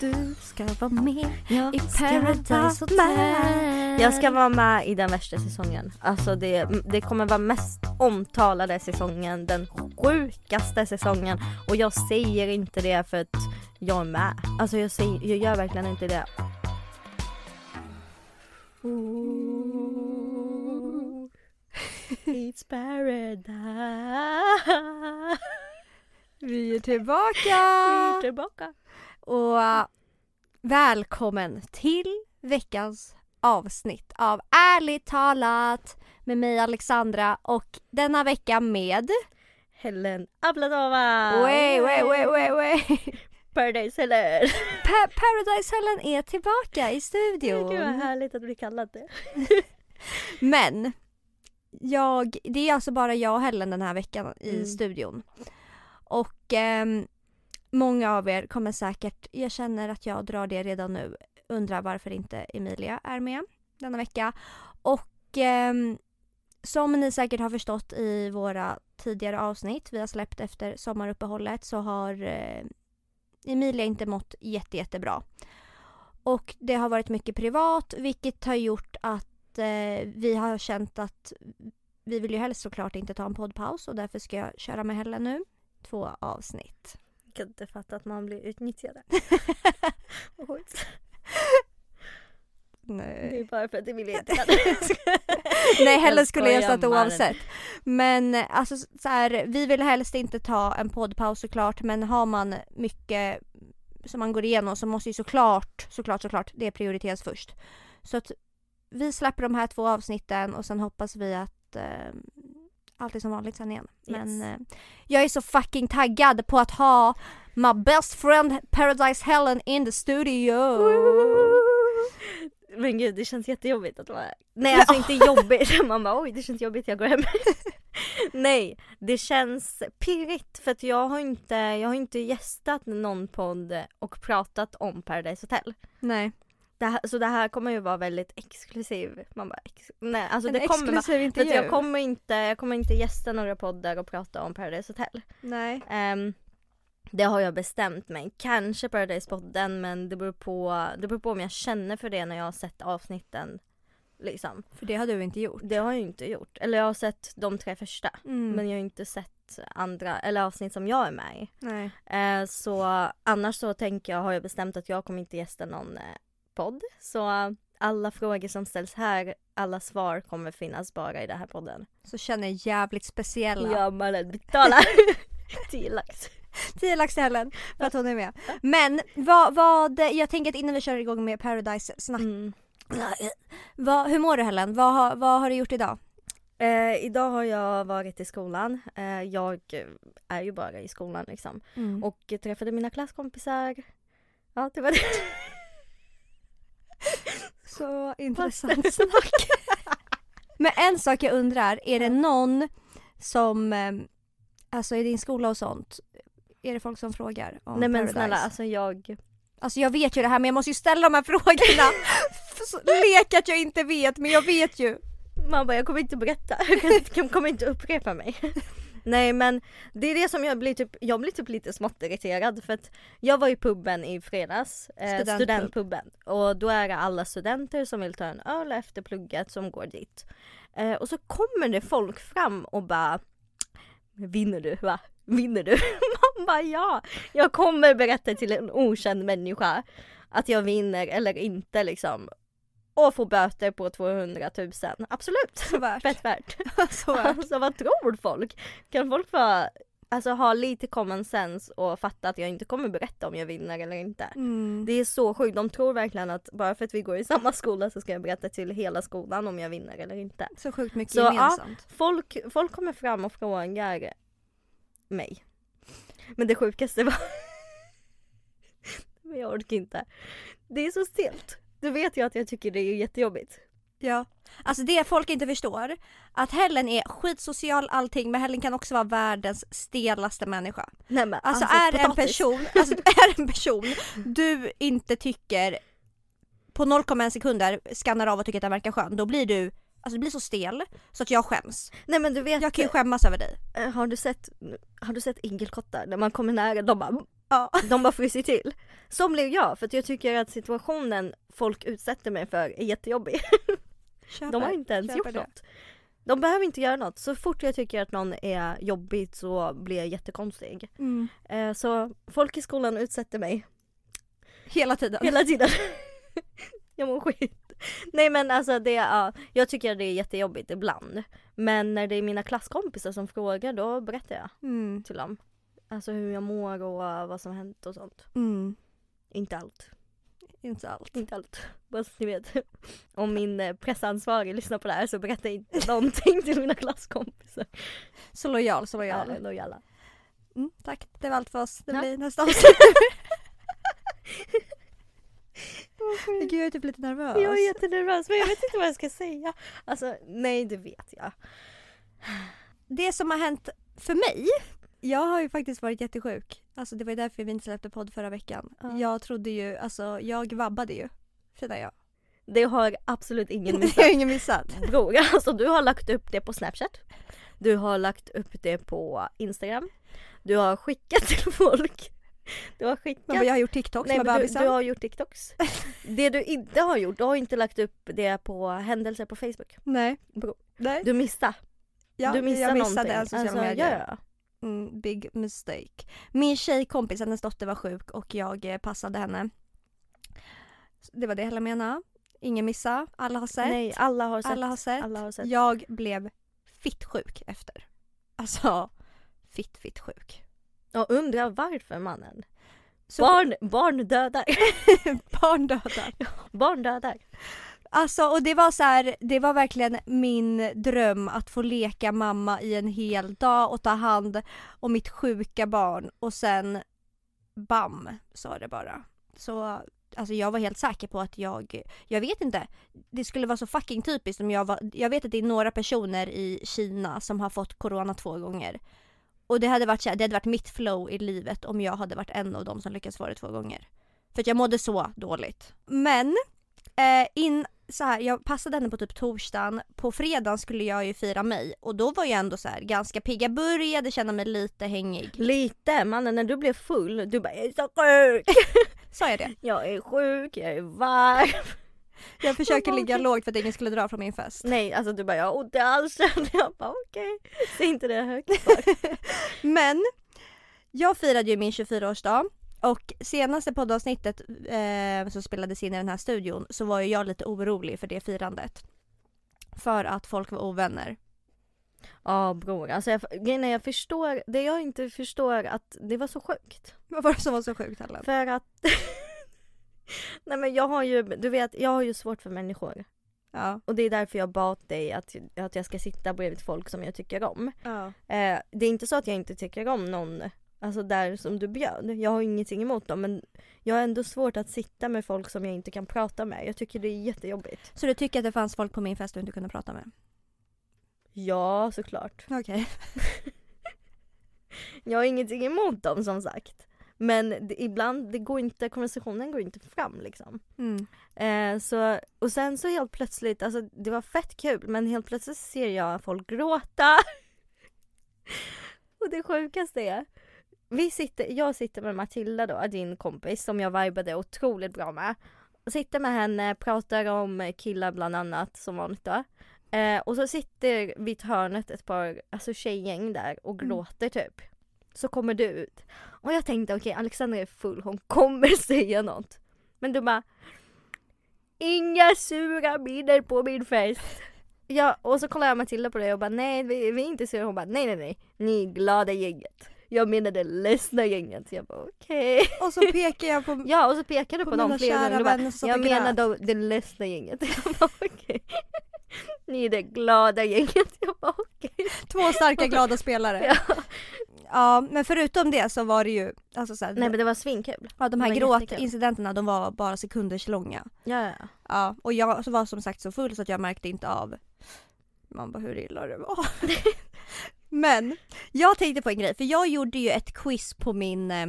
du ska vara med Jag i Paradise Hotel. Jag ska vara med i den värsta säsongen. Alltså det, det kommer vara mest omtalade säsongen, den sjukaste säsongen. Och jag säger inte det för att jag är med. Alltså jag, säger, jag gör verkligen inte det. Ooh, it's paradise. Vi är tillbaka! Vi är tillbaka. Och uh, välkommen till veckans avsnitt av Ärligt talat med mig Alexandra och denna vecka med Helen Abladova! Way, way, way, way, way. Paradise Helen! Pa- Paradise Helen är tillbaka i studion. Gud vad härligt att bli kallad det. Men jag, det är alltså bara jag och Helen den här veckan i Mm. studion. Och ehm, många av er kommer säkert, jag känner att jag drar det redan nu, undra varför inte Emilia är med denna vecka. Och eh, som ni säkert har förstått i våra tidigare avsnitt vi har släppt efter sommaruppehållet så har eh, Emilia inte mått jätte, jättebra. Och det har varit mycket privat vilket har gjort att eh, vi har känt att vi vill ju helst såklart inte ta en poddpaus och därför ska jag köra med Helle nu. Två avsnitt. Jag kan inte fatta att man blir utnyttjad. Oj, det är Nej, bara för att Emilia inte kan. Nej Helle Jag skulle jag sagt oavsett. Men alltså så här, vi vill helst inte ta en poddpaus såklart men har man mycket som man går igenom så måste ju såklart, såklart, såklart det prioriteras först. Så att vi släpper de här två avsnitten och sen hoppas vi att eh, allt är som vanligt sen igen. Men eh, jag är så fucking taggad på att ha my best friend Paradise Helen in the studio. Men gud det känns jättejobbigt att vara. Nej alltså inte jobbigt, man bara oj det känns jobbigt jag går hem. Nej det känns pirrigt för att jag har inte, jag har inte gästat någon podd och pratat om Paradise Hotel. Nej, Det här, så det här kommer ju vara väldigt exklusiv. Man bara, ex, nej alltså en det kommer exklusiv för intervju. jag kommer inte, jag kommer inte gästa några poddar och prata om Paradise Hotel. Nej. Ehm, det har jag bestämt mig. Kanske Paradise-podden men det beror, på, det beror på om jag känner för det när jag har sett avsnitten. Liksom. För det har du inte gjort. Det har jag inte gjort. Eller jag har sett de tre första. Mm. Men jag har inte sett andra, eller avsnitt som jag är med i. Nej. Eh, så annars så tänker jag, har jag bestämt att jag kommer inte gästa någon eh, podd. Så alla frågor som ställs här, alla svar kommer finnas bara i den här podden. Så känner jag jävligt speciella. Ja mannen betalar 10 lax. 10 lax till Helen för att hon är med. Men vad, vad, jag tänker att innan vi kör igång med Paradise snack. Mm. Vad, hur mår du Helen? Vad, har- vad har du gjort idag? Eh, idag har jag varit i skolan. Eh, jag är ju bara i skolan liksom. Och, Och träffade mina klasskompisar. Ja det var det. så intressant snack. Men en sak jag undrar, är det någon som, eh, alltså i din skola och sånt, är det folk som frågar om Nej men Paradise? snälla alltså jag. Alltså jag vet ju det här men jag måste ju ställa de här frågorna. Lek att jag inte vet men jag vet ju. Man bara jag kommer inte berätta. Jag kommer inte upprepa mig. Nej men det är det som jag blir typ, jag blir typ lite smått irriterad för att jag var i puben i fredags, eh, Studentpub. studentpuben och då är det alla studenter som vill ta en öl efter plugget som går dit. Eh, och så kommer det folk fram och bara Vinner du va? Vinner du? Man bara ja! Jag kommer berätta till en okänd människa att jag vinner eller inte liksom. Och få böter på 200 000. Absolut! Så värt. Fett värt. Så värt. Alltså vad tror folk? Kan folk få alltså, ha lite common sense och fatta att jag inte kommer berätta om jag vinner eller inte? Mm. Det är så sjukt, de tror verkligen att bara för att vi går i samma skola så ska jag berätta till hela skolan om jag vinner eller inte. Så sjukt mycket Så, ja. gemensamt. Folk, folk kommer fram och frågar mig. Men det sjukaste var Men jag orkar inte. Det är så stelt. Du vet ju att jag tycker det är jättejobbigt. Ja. Alltså det folk inte förstår, att Helen är skitsocial allting men Helen kan också vara världens stelaste människa. Nej men Alltså, är det en potatis. person, alltså är en person du inte tycker på 0,1 sekunder skannar av och tycker att den verkar skön, då blir du Alltså du blir så stel så att jag skäms. Nej men du vet, Jag kan ju skämmas över dig. eh, har du sett, har du sett igelkottar? När man kommer nära de bara Ja. De bara fryser till. Så blev jag, för att jag tycker att situationen folk utsätter mig för är jättejobbig. Köper. De har inte ens gjort det. något. De behöver inte göra något. Så fort jag tycker att någon är jobbigt så blir jag jättekonstig. Mm. Eh, så folk i skolan utsätter mig Hela tiden. hela tiden. jag mår skit. Nej men alltså det, ja, jag tycker det är jättejobbigt ibland. Men när det är mina klasskompisar som frågar då berättar jag Mm. till dem. Alltså hur jag mår och vad som har hänt och sånt. Mm. Inte allt. Inte allt. Inte allt. Bara så ni vet. Om min eh, pressansvarig lyssnar på det här så berättar jag inte någonting till mina klasskompisar. Så lojal, så lojal. Ja, lojala. Mm, tack, det var allt för oss. Det Ja. blir nästa avsnitt. Gud jag är typ lite nervös. Jag är jättenervös men jag vet inte vad jag ska säga. Alltså nej det vet jag. Det som har hänt för mig, jag har ju faktiskt varit jättesjuk. Alltså det var ju därför vi inte släppte podd förra veckan. Ja. Jag trodde ju, alltså jag vabbade ju. Känner jag. Det har absolut ingen Det har missat. ingen missat. Bror, alltså du har lagt upp det på snapchat. Du har lagt upp det på instagram. Du har skickat till folk. Du har skickat Men jag har gjort TikToks Nej, med men du, bebisen. du har gjort TikToks. Det du inte har gjort, du har inte lagt upp det på händelser på Facebook. Nej. Bro. Nej. Du missade. Ja, du missade jag missade någonting. en social Alltså, media. ja. Mm, big mistake. Min tjejkompis, hennes dotter var sjuk och jag eh, passade henne. Det var det hela menade. Ingen missa. Alla har sett. Nej, alla har sett. Alla har sett. Alla har sett. Jag blev fitt sjuk efter. Alltså, fitt fitt sjuk. Och undrar varför mannen. Så Barn, barn dödar. barn dödar. barn dödar. Alltså och det var så här, det var verkligen min dröm att få leka mamma i en hel dag och ta hand om mitt sjuka barn och sen bam sa det bara. Så alltså jag var helt säker på att jag, jag vet inte, det skulle vara så fucking typiskt om jag var, jag vet att det är några personer i Kina som har fått corona två gånger. Och det hade varit så här, det hade varit mitt flow i livet om jag hade varit en av dem som lyckats få det två gånger. För att jag mådde så dåligt. Men eh, in, så här, jag passade henne på typ torsdagen. På fredagen skulle jag ju fira mig och då var jag ändå så här ganska pigg. Jag började känna mig lite hängig. Lite, mannen när du blev full, du bara jag är så sjuk. Sa jag det? Jag är sjuk, jag är varm. Jag försöker ligga lågt för att ingen skulle dra från min fest. Nej alltså du bara jag har ont i halsen. Jag bara okej. Säg inte det högt. Men jag firade ju min 24-årsdag och senaste poddavsnittet eh, som spelades in i den här studion så var ju jag lite orolig för det firandet. För att folk var ovänner. Ja bror, alltså jag, grejen jag förstår, det jag inte förstår att det var så sjukt. Vad var det som var så sjukt Helen? För att Nej men jag har ju, du vet, jag har ju svårt för människor. Ja. Och det är därför jag bad dig att, att jag ska sitta bredvid folk som jag tycker om. ja. Eh, det är inte så att jag inte tycker om någon, alltså där som du bjöd. Jag har ingenting emot dem men jag har ändå svårt att sitta med folk som jag inte kan prata med. Jag tycker det är jättejobbigt. Så du tycker att det fanns folk på min fest du inte kunde prata med? Ja, såklart. Okej. Jag har ingenting emot dem som sagt. Men det, ibland, det går inte, konversationen går inte fram liksom. Mm. Eh, så, och sen så helt plötsligt, alltså det var fett kul men helt plötsligt ser jag folk gråta. och det sjukaste är, vi sitter, jag sitter med Matilda då, din kompis som jag vibade otroligt bra med. Sitter med henne, pratar om killar bland annat som vanligt då. Eh, och så sitter vid hörnet ett par alltså tjejgäng där och Mm. gråter typ. Så kommer du ut. Och jag tänkte okej Alexandra är full, hon kommer säga något. Men du bara Inga sura minnen på min fest. Ja, och så kollar jag Matilda på det och bara nej vi, vi är inte sura. Hon bara nej nej nej, ni är glada gänget. Jag menar det ledsna gänget. Så jag bara okej. Och så pekar jag på, Ja och så pekade du på på, dem flera gånger. bara, jag menar de, det ledsna gänget. Jag bara okej. Ni är det glada gänget. Jag bara okej. Två starka glada spelare. Ja. Ja men förutom det så var det ju, alltså så här, Nej men det var svinkul. ja, de här gråtincidenterna de var bara sekunders långa. Ja, ja. Ja och jag var som sagt så full så att jag märkte inte av man bara hur illa det var. Men jag tänkte på en grej för jag gjorde ju ett quiz på min eh,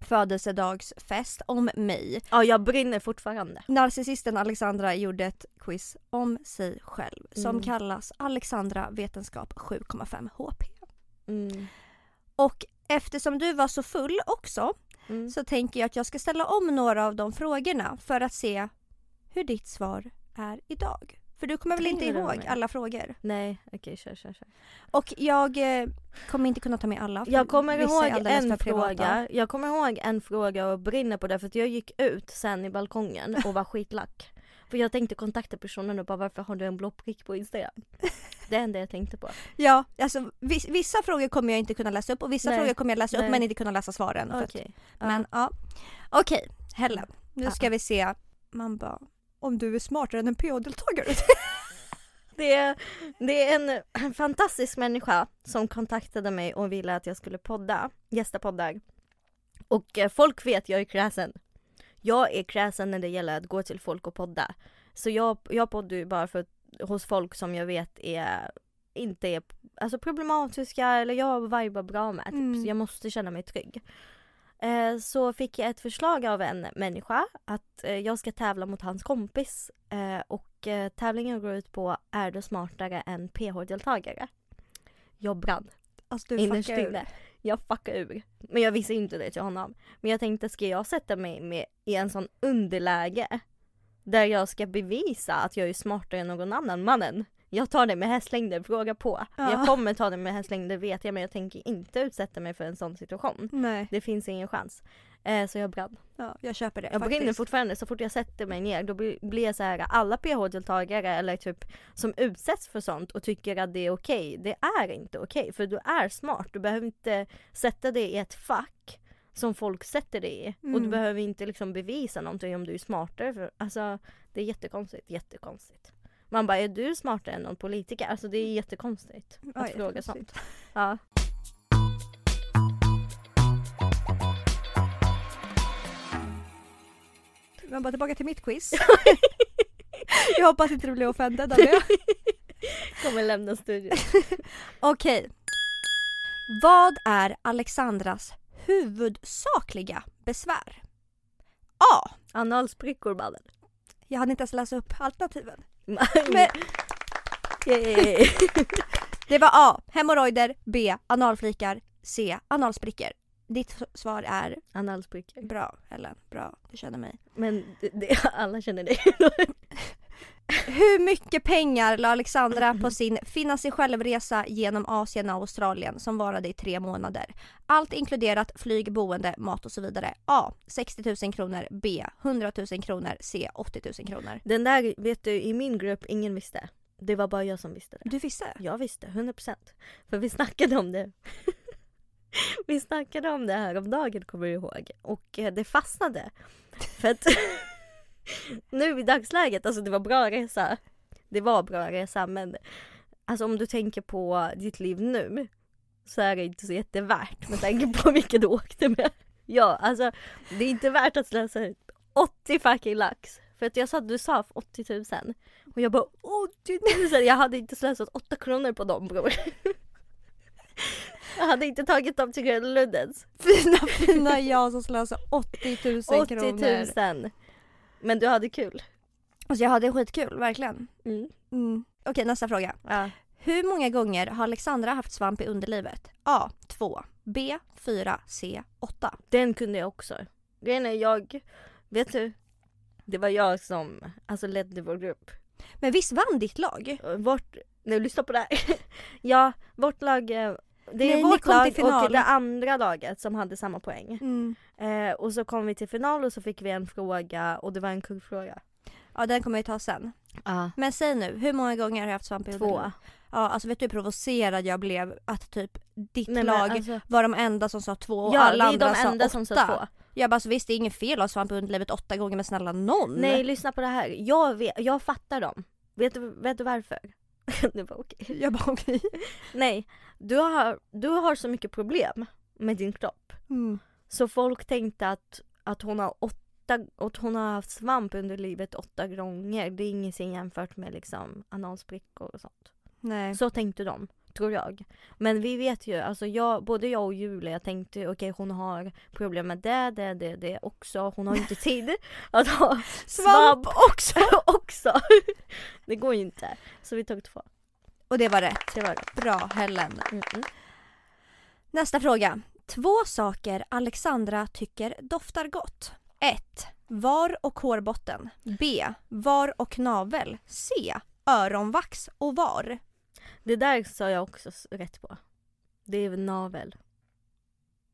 födelsedagsfest om mig. ja jag brinner fortfarande. Narcissisten Alexandra gjorde ett quiz om sig själv som Mm. kallas Alexandra vetenskap 7,5 HP. Mm. Och eftersom du var så full också Mm. så tänker jag att jag ska ställa om några av de frågorna för att se hur ditt svar är idag. För du kommer väl inte ihåg alla frågor? Nej, okej kör kör kör. Och jag eh, kommer inte kunna ta med alla. Jag kommer ihåg en fråga, jag kommer ihåg en fråga och brinner på det för att jag gick ut sen i balkongen och var skitlack. För jag tänkte kontakta personen och bara varför har du en blå prick på Instagram? Det är det enda jag tänkte på. Ja, alltså viss, vissa frågor kommer jag inte kunna läsa upp och vissa Nej. frågor kommer jag läsa Nej. upp men inte kunna läsa svaren. för att- Okej. Ja. Men ja. Okej, Helen. Nu ska vi se. Man bara, om du är smartare än en PH-deltagare. Det är, det är en, fantastisk människa som kontaktade mig och ville att jag skulle podda, gästa poddar. Och eh, folk vet jag är kräsen. Jag är kräsen när det gäller att gå till folk och podda. Så jag, jag poddar ju bara för, hos folk som jag vet är inte är alltså problematiska eller jag vibar bra med. Typ. Mm. Så jag måste känna mig trygg. Eh, så fick jag ett förslag av en människa att eh, jag ska tävla mot hans kompis eh, och tävlingen går ut på är du smartare än PH-deltagare? Jag brann Alltså du innerst fuckar ur. inne. Jag fuckade ur. Men jag visste inte det till honom. Men jag tänkte, ska jag sätta mig med, i en sån underläge där jag ska bevisa att jag är smartare än någon annan mannen? Jag tar det med hästlängder, fråga på. Ja. Jag kommer ta det med hästlängder vet jag men jag tänker inte utsätta mig för en sån situation. Nej, Det finns ingen chans. Eh, så jag brann. ja, jag köper det Jag brinner faktiskt. fortfarande så fort jag sätter mig ner då blir jag så här alla PH-deltagare eller typ som utsätts för sånt och tycker att det är okej. Det är inte okej för du är smart. Du behöver inte sätta dig i ett fack som folk sätter dig i. Och du Mm. behöver inte liksom bevisa någonting om du är smartare. För, alltså det är jättekonstigt, jättekonstigt. Man bara, är du smartare än någon politiker? Alltså det är jättekonstigt Ja, att fråga sånt. Ja. Men bara tillbaka till mitt quiz. jag hoppas inte du blir offended av det. Kommer lämna studion. Okej. Vad är Alexandras huvudsakliga besvär? A. Analsprickor mannen. Jag hade inte ens läsa upp alternativen. Men... Yay. det var A. Hemorrojder. B. Analflikar. C. Analsprickor. Ditt svar är Analsprickor. bra Ellen. Bra, du känner mig. Men det, det, alla känner det. Hur mycket pengar la Alexandra på sin finna sig självresa genom Asien och Australien som varade i tre månader? Allt inkluderat flyg, boende, mat och så vidare. A. 60 000 kronor. B. 100 000 kronor. C. 80 000 kronor. Den där vet du, i min grupp, ingen visste. Det var bara jag som visste det. Du visste? Jag visste, 100%. För vi snackade om det. vi snackade om det här om dagen kommer jag ihåg. Och eh, det fastnade. För att nu i dagsläget, alltså det var bra resa. Det var bra resa men alltså om du tänker på ditt liv nu så är det inte så jättevärt med tanke på vilka du åkte med. Ja, alltså det är inte värt att slösa ut 80 fucking lax. För att jag sa att du sa 80 000 och jag bara 80 000, jag hade inte slösat 8 kronor på dem bror. Jag hade inte tagit dem till Gröna Lundens. Fina fina jag som slösade 80 000 80 kronor. 000. Men du hade kul. Alltså jag hade skitkul, verkligen. Mm. Mm. Okej nästa fråga. Ja. Hur många gånger har Alexandra haft svamp i underlivet? A. 2. B. 4. C. 8. Den kunde jag också. Grejen är jag, vet du? Det var jag som alltså ledde vår grupp. Men visst vann ditt lag? Vårt, nu lyssna på det här. ja, vårt lag, eh, det är Nej, vårt kom lag till final. och det andra laget som hade samma poäng. Mm. Eh, och så kom vi till final och så fick vi en fråga och det var en kuggfråga. Ja den kommer vi ta sen. Ja. Men säg nu, hur många gånger har du haft svamp i Två. Ja alltså vet du hur provocerad jag blev att typ ditt Nej, lag alltså, var de enda som sa två och ja, alla vi är andra de enda sa som sa två. Jag bara, så visst det är inget fel att ha svamp i underlivet åtta gånger men snälla någon. Nej lyssna på det här, jag, vet, jag fattar dem. Vet du, vet du varför? det var okej. Jag bara okej. Nej, du har, du har så mycket problem med din kropp. Mm. Så folk tänkte att, att hon har åtta att hon har haft svamp under livet åtta gånger. Det är ingenting jämfört med liksom analsprickor och sånt. Nej. Så tänkte de, tror jag. Men vi vet ju, alltså jag, både jag och Julia tänkte okej hon har problem med det, det, det, det också. Hon har inte tid att ha Svamp också! också. Det går ju inte. Så vi tog två. Och det var rätt. Det var det. Bra Helen. Mm-mm. Nästa fråga. Två saker Alexandra tycker doftar gott. 1. Var och hårbotten. B. Var och navel. C. Öronvax och var. Det där sa jag också rätt på. Det är navel.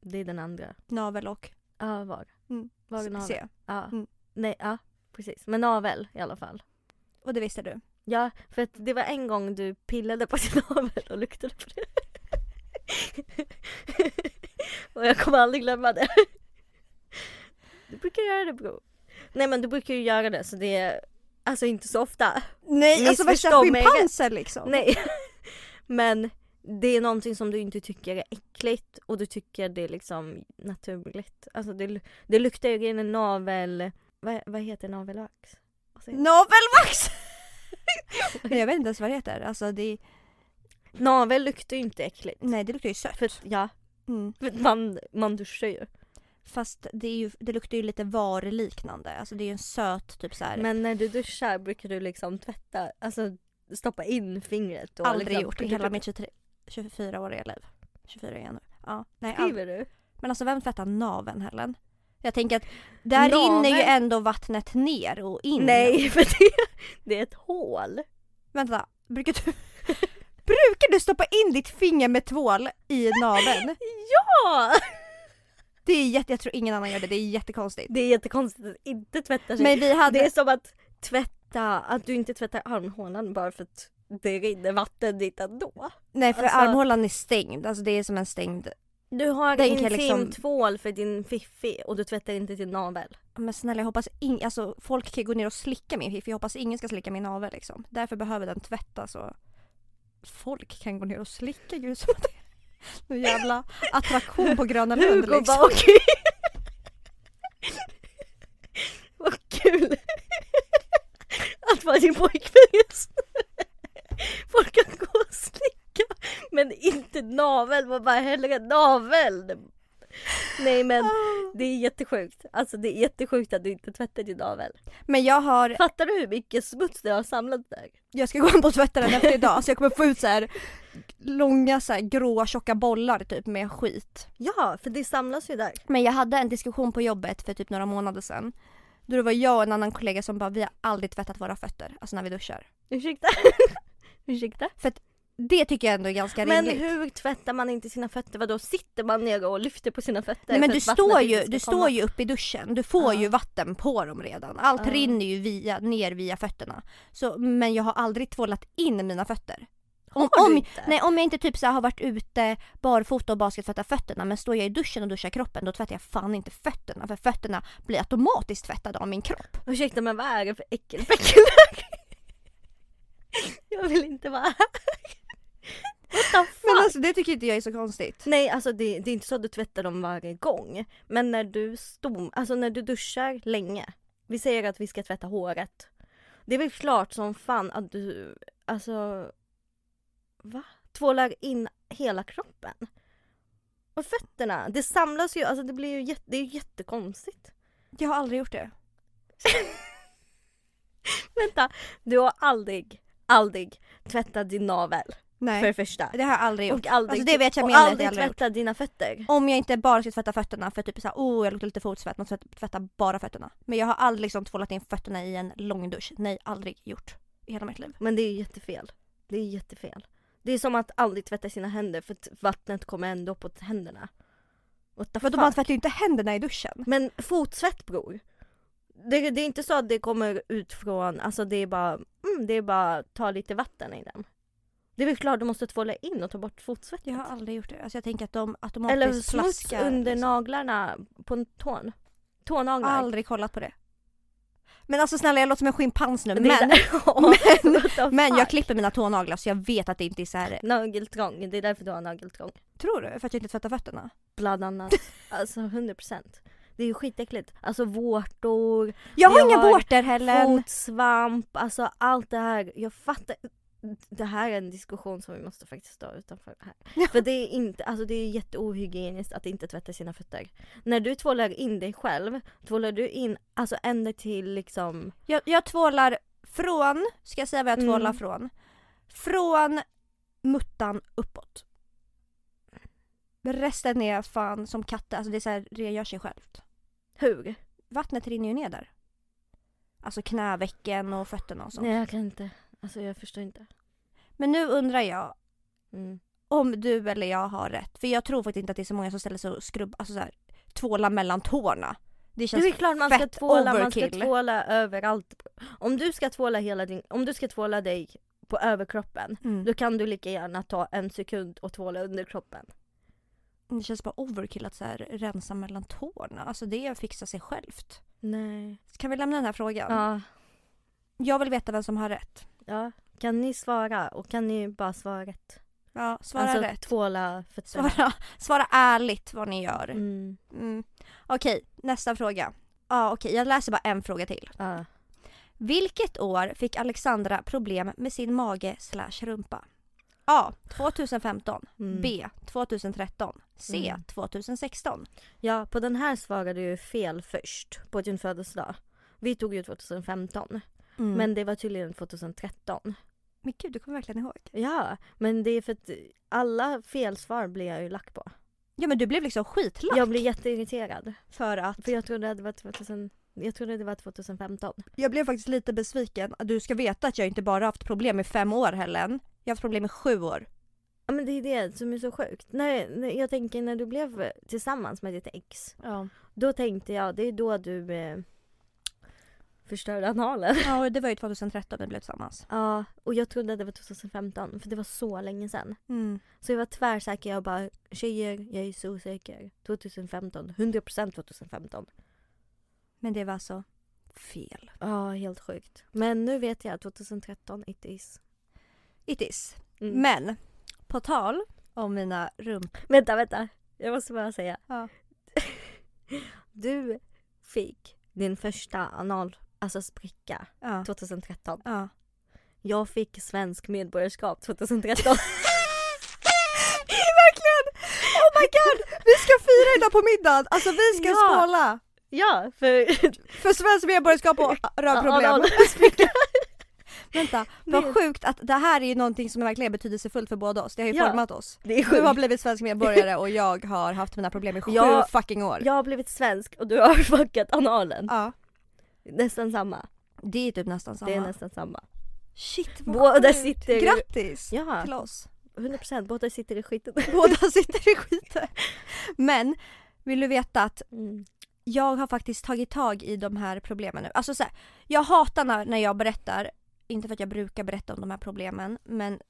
Det är den andra. Navel och Ja, var. Mm. Var och navel. C. Ja. Mm. Nej, ja precis. Men navel i alla fall. Och det visste du. Ja, för att det var en gång du pillade på din navel och luktade på det. och jag kommer aldrig glömma det. Du brukar göra det bror. Nej men du brukar ju göra det så det är alltså inte så ofta. Nej, alltså värsta schimpanser liksom. Nej. Men det är någonting som du inte tycker är äckligt och du tycker det är liksom naturligt. Alltså det, det luktar ju en navel, vad, vad heter navelvax? Navelvax! Men jag vet inte ens vad det heter. Alltså det, Navel luktar ju inte äckligt. nej det luktar ju sött. För ja, Mm. för man, man duschar ju. Fast det, är ju, det luktar ju lite varliknande. Alltså det är ju en söt typ så här. Men när du duschar brukar du liksom tvätta, alltså stoppa in fingret och aldrig liksom, gjort i hela mitt 23, 24-åriga liv. 24 är jag nu. Ja, nej, aldrig. Skriver du? Men alltså vem tvättar naveln Helen? Jag tänker att där Naveln? rinner ju ändå vattnet ner och in. Nej för det, det är ett hål. Vänta, brukar du, brukar du stoppa in ditt finger med tvål i naveln? Ja! Det är jätte, jag tror ingen annan gör det, det är jättekonstigt. Det är jättekonstigt att inte tvätta sig. Men vi hade, Det är som att tvätta, att du inte tvättar armhålan bara för att det rinner vatten dit ändå. nej för alltså- armhålan är stängd, alltså det är som en stängd Du har Den intim liksom- tvål för din fiffi och du tvättar inte din navel. Men snälla jag hoppas ing, alltså folk kan gå ner och slicka min fiff, jag hoppas ingen ska slicka min navel liksom. Därför behöver den tvättas och folk kan gå ner och slicka, gud som att någon jävla attraktion på Gröna Lund Hugo liksom. bara okej. Vad kul. Att vara din pojkvän just nu. Folk kan gå och slicka men inte navel, man bara hellre navel. Nej men det är jättesjukt. Alltså det är jättesjukt att du inte tvättar din navel. Men jag har, Fattar du hur mycket smuts du har samlat där? jag ska gå hem och tvätta den efter idag så jag kommer få ut så här långa så här gråa tjocka bollar typ med skit. Ja, för det samlas ju där. Men jag hade en diskussion på jobbet för typ några månader sedan. Då det var jag och en annan kollega som bara vi har aldrig tvättat våra fötter, alltså när vi duschar. Ursäkta? Ursäkta? Det tycker jag ändå är ganska Men rimligt. hur tvättar man inte sina fötter? Vadå sitter man ner och lyfter på sina fötter? Nej, men du står ju, du komma? står ju uppe i duschen, du får Ja. ju vatten på dem redan. Allt Ja. rinner ju via, ner via fötterna. Så, men jag har aldrig tvålat in mina fötter. Om, om, nej, om jag inte typ så har varit ute barfota och bara ska tvätta fötterna men står jag i duschen och duschar kroppen då tvättar jag fan inte fötterna för fötterna blir automatiskt tvättade av min kropp. Ursäkta men vad är det för äckelpäckel? jag vill inte vara här. Men alltså det tycker inte jag är så konstigt. Nej alltså det, det är inte så att du tvättar dem varje gång. Men när du stom, alltså när du duschar länge. Vi säger att vi ska tvätta håret. Det är väl klart som fan att du, alltså Va? Tvålar in hela kroppen. Och fötterna, det samlas ju, alltså det blir ju jätte, det är jättekonstigt. Jag har aldrig gjort det. Vänta, du har aldrig, aldrig tvättat din navel för Nej. det första. Det har jag aldrig gjort. Och aldrig, Alltså det vet jag och med jag aldrig aldrig har gjort. dina fötter. Om jag inte bara ska tvätta fötterna för typ såhär, oh jag luktar lite fotsvett, man tvätt- tvättar bara fötterna. Men jag har aldrig liksom tvålat in fötterna i en lång dusch. Nej, aldrig gjort. I hela mitt liv. Men det är jättefel. Det är jättefel. Det är som att aldrig tvätta sina händer för att vattnet kommer ändå på händerna. För man tvättar ju inte händerna i duschen. Men fotsvett bror. Det, det är inte så att det kommer ut från, alltså det är bara, mm, det är bara ta lite vatten i den. Det är väl klart du måste tvåla in och ta bort fotsvettet. Jag har aldrig gjort det. Alltså jag tänker att de automatiskt Eller smuts under liksom. naglarna på tån. Tånaglar. Aldrig kollat på det. Men alltså snälla jag låter som en schimpans nu. Men, men, men jag klipper mina tånaglar så jag vet att det inte är så här. Nageltrång, det är därför du har nageltrång. Tror du? För att jag inte tvättar fötterna? Bland annat. Alltså 100%. Det är ju skitäckligt. Alltså vårtor, Jag har inga vårtor heller. fotsvamp, alltså allt det här. Jag fattar. Det här är en diskussion som vi måste faktiskt ta utanför här. Ja. För det är inte, alltså det är jätteohygieniskt att inte tvätta sina fötter. När du tvålar in dig själv, tvålar du in alltså ända till liksom Jag, jag tvålar från, ska jag säga vad jag tvålar Mm. från? Från muttan uppåt. Resten är fan som katter, alltså det är så här, rengör sig självt. Hur? Vattnet rinner ju ner där. Alltså knävecken och fötterna och sånt. Nej jag kan inte. Alltså jag förstår inte. Men nu undrar jag Mm. om du eller jag har rätt. För jag tror faktiskt inte att det är så många som ställer sig och skrubbar, alltså så här, tvålar mellan tårna. Det känns Det är klart man ska tvåla, man ska tvåla överallt. Om du ska tvåla hela din, om du ska tvåla dig på överkroppen, Mm. då kan du lika gärna ta en sekund och tvåla underkroppen. Det känns bara overkill att så här, rensa mellan tårna. Alltså det fixar sig självt. Nej. Kan vi lämna den här frågan? Ja. Jag vill veta vem som har rätt. ja. Kan ni svara och kan ni bara svara rätt? Ja, svara alltså rätt. tvåla fötterna. Svara, svara ärligt vad ni gör. Mm. Mm. Okej, nästa fråga. Ja, okej, jag läser bara en fråga till. Ja. Vilket år fick Alexandra problem med sin mage slash rumpa? A. 2015. Mm. B. 2013. C. Mm. 2016. ja, på den här svarade du fel först på din födelsedag. Vi tog ju 2015, Mm. men det var tydligen 2013. Men gud, du kommer verkligen ihåg. Ja, men det är för att alla felsvar blir jag ju lack på. Ja men du blev liksom skitlack. Jag blir jätteirriterad. För att För jag trodde det var 2000, jag trodde det var 2015. jag blev faktiskt lite besviken. Du ska veta att jag inte bara haft problem i fem år Helen. Jag har haft problem i sju år. Ja men det är det som är så sjukt. När, när, jag tänker när du blev tillsammans med ditt ex. Ja. Då tänkte jag, det är då du eh, förstörde analen. Ja och det var ju 2013 vi blev tillsammans. Ja, och jag trodde att det var 2015 för det var så länge sedan. Mm. Så jag var tvärsäker, jag bara tjejer, jag är så säker. 2015, 100% 2015. Men det var alltså fel. Ja, helt sjukt. Men nu vet jag, 2013 it is. It is. Mm. Men på tal om mina rump... Vänta, vänta. Jag måste bara säga. Ja. Du fick din första anal, alltså spricka Ja. 2013. ja. Jag fick svensk medborgarskap 2013. Verkligen! Oh my god! Vi ska fira idag på middagen! Alltså vi ska Ja. skåla! ja, för För svenskt medborgarskap och analspricka. Vänta, vad sjukt att det här är ju någonting som är verkligen betydelsefullt för båda oss. Det har ju Ja. format oss. Du har blivit svensk medborgare och jag har haft mina problem i sju Ja. fucking år. Jag har blivit svensk och du har fuckat analen. Ja. Nästan samma. Det är typ nästan samma. Det är nästan samma. Shit vad Båda sjukt. sitter- Grattis Ja, till oss. 100% båda sitter i skiten. Båda sitter i skiten. Men vill du veta att Mm. jag har faktiskt tagit tag i de här problemen nu. Alltså så här, jag hatar när, när jag berättar, inte för att jag brukar berätta om de här problemen, men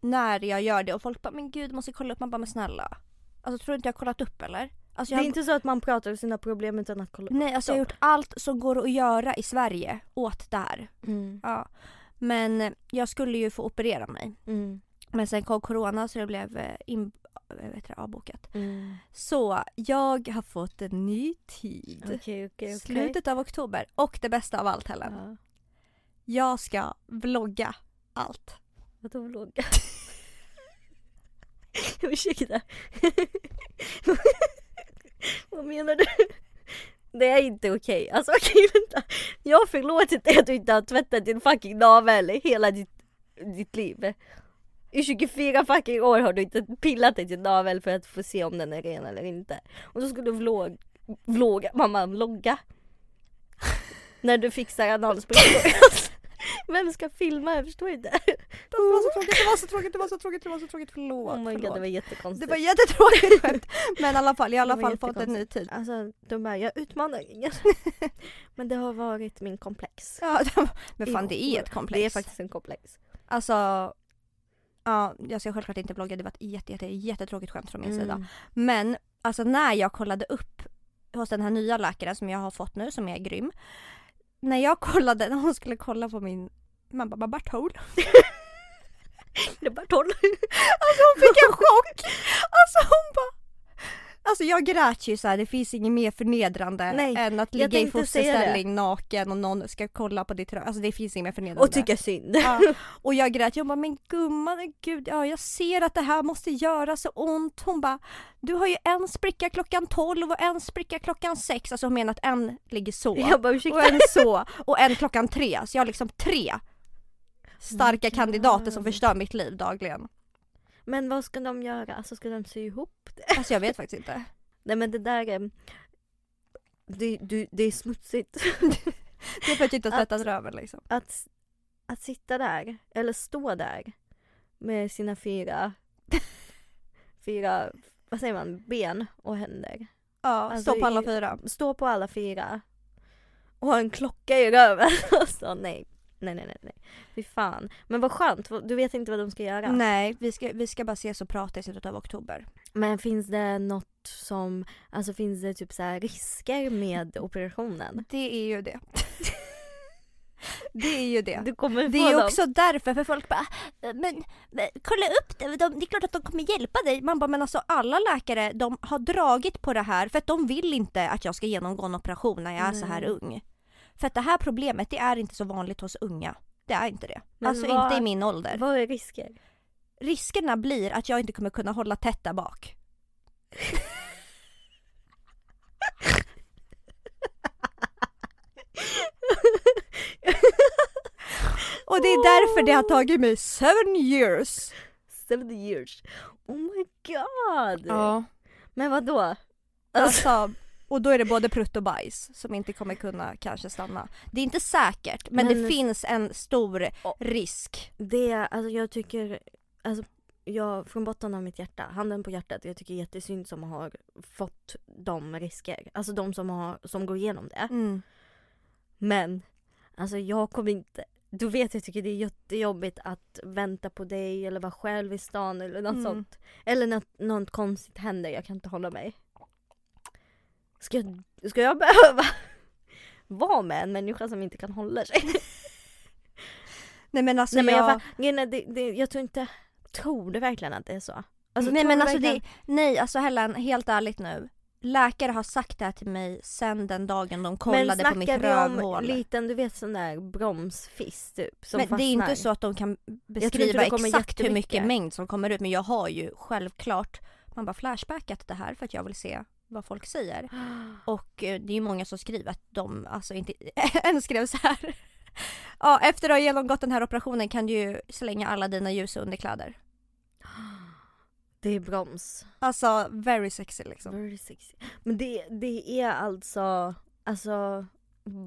när jag gör det och folk bara “men gud måste kolla upp”, man bara “men snälla”. Alltså tror du inte jag har kollat upp eller? Alltså, Det är inte så att man pratar om sina problem utan att kolla Nej alltså jag har gjort allt som går att göra i Sverige åt det här. Mm. Ja. Men jag skulle ju få operera mig. Mm. Men sen kom corona så det blev eh, in, eh, vet det, avbokat. Mm. Så jag har fått en ny tid. Okej, okej, okej. Slutet av oktober. Och det bästa av allt Helen. Ja. Jag ska vlogga allt. Vadå vlogga? Ursäkta. Vad menar du? Det är inte okej. Alltså okej vänta. Jag har förlåtit dig att du inte har tvättat din fucking navel hela ditt, ditt liv. I 24 fucking år har du inte pillat i din navel för att få se om den är ren eller inte. Och då ska du vlogga, vlogga, mamma vlogga. När du fixar analsprickor. Vem ska filma? Jag förstår inte. Det var så tråkigt, det var så tråkigt, det var så tråkigt, det var så tråkigt. Förlåt, Oh my god förlåt. det var Det jättekonstigt. var jättetråkigt skämt. Men i alla fall, jag har i Det alla fall fått en ny tid. Alltså de bara, jag utmanar ingen. Men det har varit min komplex. Ja, men fan det är ett komplex. Det är faktiskt en komplex. Alltså, ja jag ska självklart inte vlogga, det var ett jätte, jätte, jättetråkigt skämt från min sida. Mm. Men alltså när jag kollade upp hos den här nya läkaren som jag har fått nu som är grym. När jag kollade, när hon skulle kolla på min man bara Bartol. Tolv. Alltså hon fick en chock! Alltså hon bara Alltså jag grät ju så här. det finns inget mer förnedrande Nej, än att ligga i fosterställning naken och någon ska kolla på ditt rö- Alltså det finns inget mer förnedrande. Och tycka synd. Ja. Och jag grät, jag bara men gumman, gud, ja jag ser att det här måste göra så ont. Hon bara, du har ju en spricka klockan 12 och en spricka klockan 6. Alltså hon menar att en ligger så. Jag bara Och ursäkta. en så och en klockan 3. Så jag har liksom tre starka kandidater som förstör mitt liv dagligen. Men vad ska de göra? Alltså ska de sy ihop det? Alltså jag vet faktiskt inte. Nej men det där är... Det, det, det är smutsigt. Det är för att du inte har tvättat röven liksom. Att, att sitta där, eller stå där med sina fyra, fyra, vad säger man, ben och händer. Ja, Alltså, stå på alla i- fyra. Stå på alla fyra och ha en klocka i röven. Alltså nej. Nej nej nej nej. Fy fan. Men vad skönt, du vet inte vad de ska göra. Nej, vi ska, vi ska bara ses och prata i slutet av oktober. Men finns det något som, alltså finns det typ så här risker med operationen? Det är ju det. det är ju det. Du kommer Det är dem. också därför, för folk bara men, men kolla upp det, de, det är klart att de kommer hjälpa dig. Man bara men alltså alla läkare de har dragit på det här för att de vill inte att jag ska genomgå en operation när jag är så här ung. För att det här problemet det är inte så vanligt hos unga. Det är inte det. Men alltså vad- inte i min ålder. Vad är risker? Riskerna blir att jag inte kommer kunna hålla tätt där bak. Och det är därför det har tagit mig seven years. 70 years. Oh my god! Men vad då? Alltså, och då är det både prutt och bajs som inte kommer kunna kanske stanna. Det är inte säkert men, Men- det finns en stor risk. Det, alltså jag tycker, alltså jag, från botten av mitt hjärta, handen på hjärtat, jag tycker jättesynd som har fått de risker. Alltså de som, har, som går igenom det. Mm. Men, alltså jag kommer inte, du vet jag tycker det är jättejobbigt att vänta på dig eller vara själv i stan eller något Mm. sånt. Eller något, något konstigt händer, jag kan inte hålla mig. Ska jag, ska jag behöva vara med en människa som inte kan hålla sig? Nej men alltså Nej men jag, jag... är, det, det, jag tror inte, tror du verkligen att det är så? Alltså, nej men alltså det, verkligen- nej alltså Helen, helt ärligt nu. Läkare har sagt det här till mig sen den dagen de kollade på mitt Men snackar om rövhål. liten, du vet sån där bromsfisk typ som Men det är inte fastnar? så att de kan beskriva det exakt hur mycket mängd som kommer ut men jag har ju självklart man bara flashbackat det här för att jag vill se vad folk säger. Och eh, det är ju många som skriver att de, alltså inte, en skrev så här. Ja, efter att ha genomgått den här operationen kan du ju slänga alla dina ljusa underkläder. Det är broms. Alltså very sexy liksom. Very sexy. Men det, det är alltså, alltså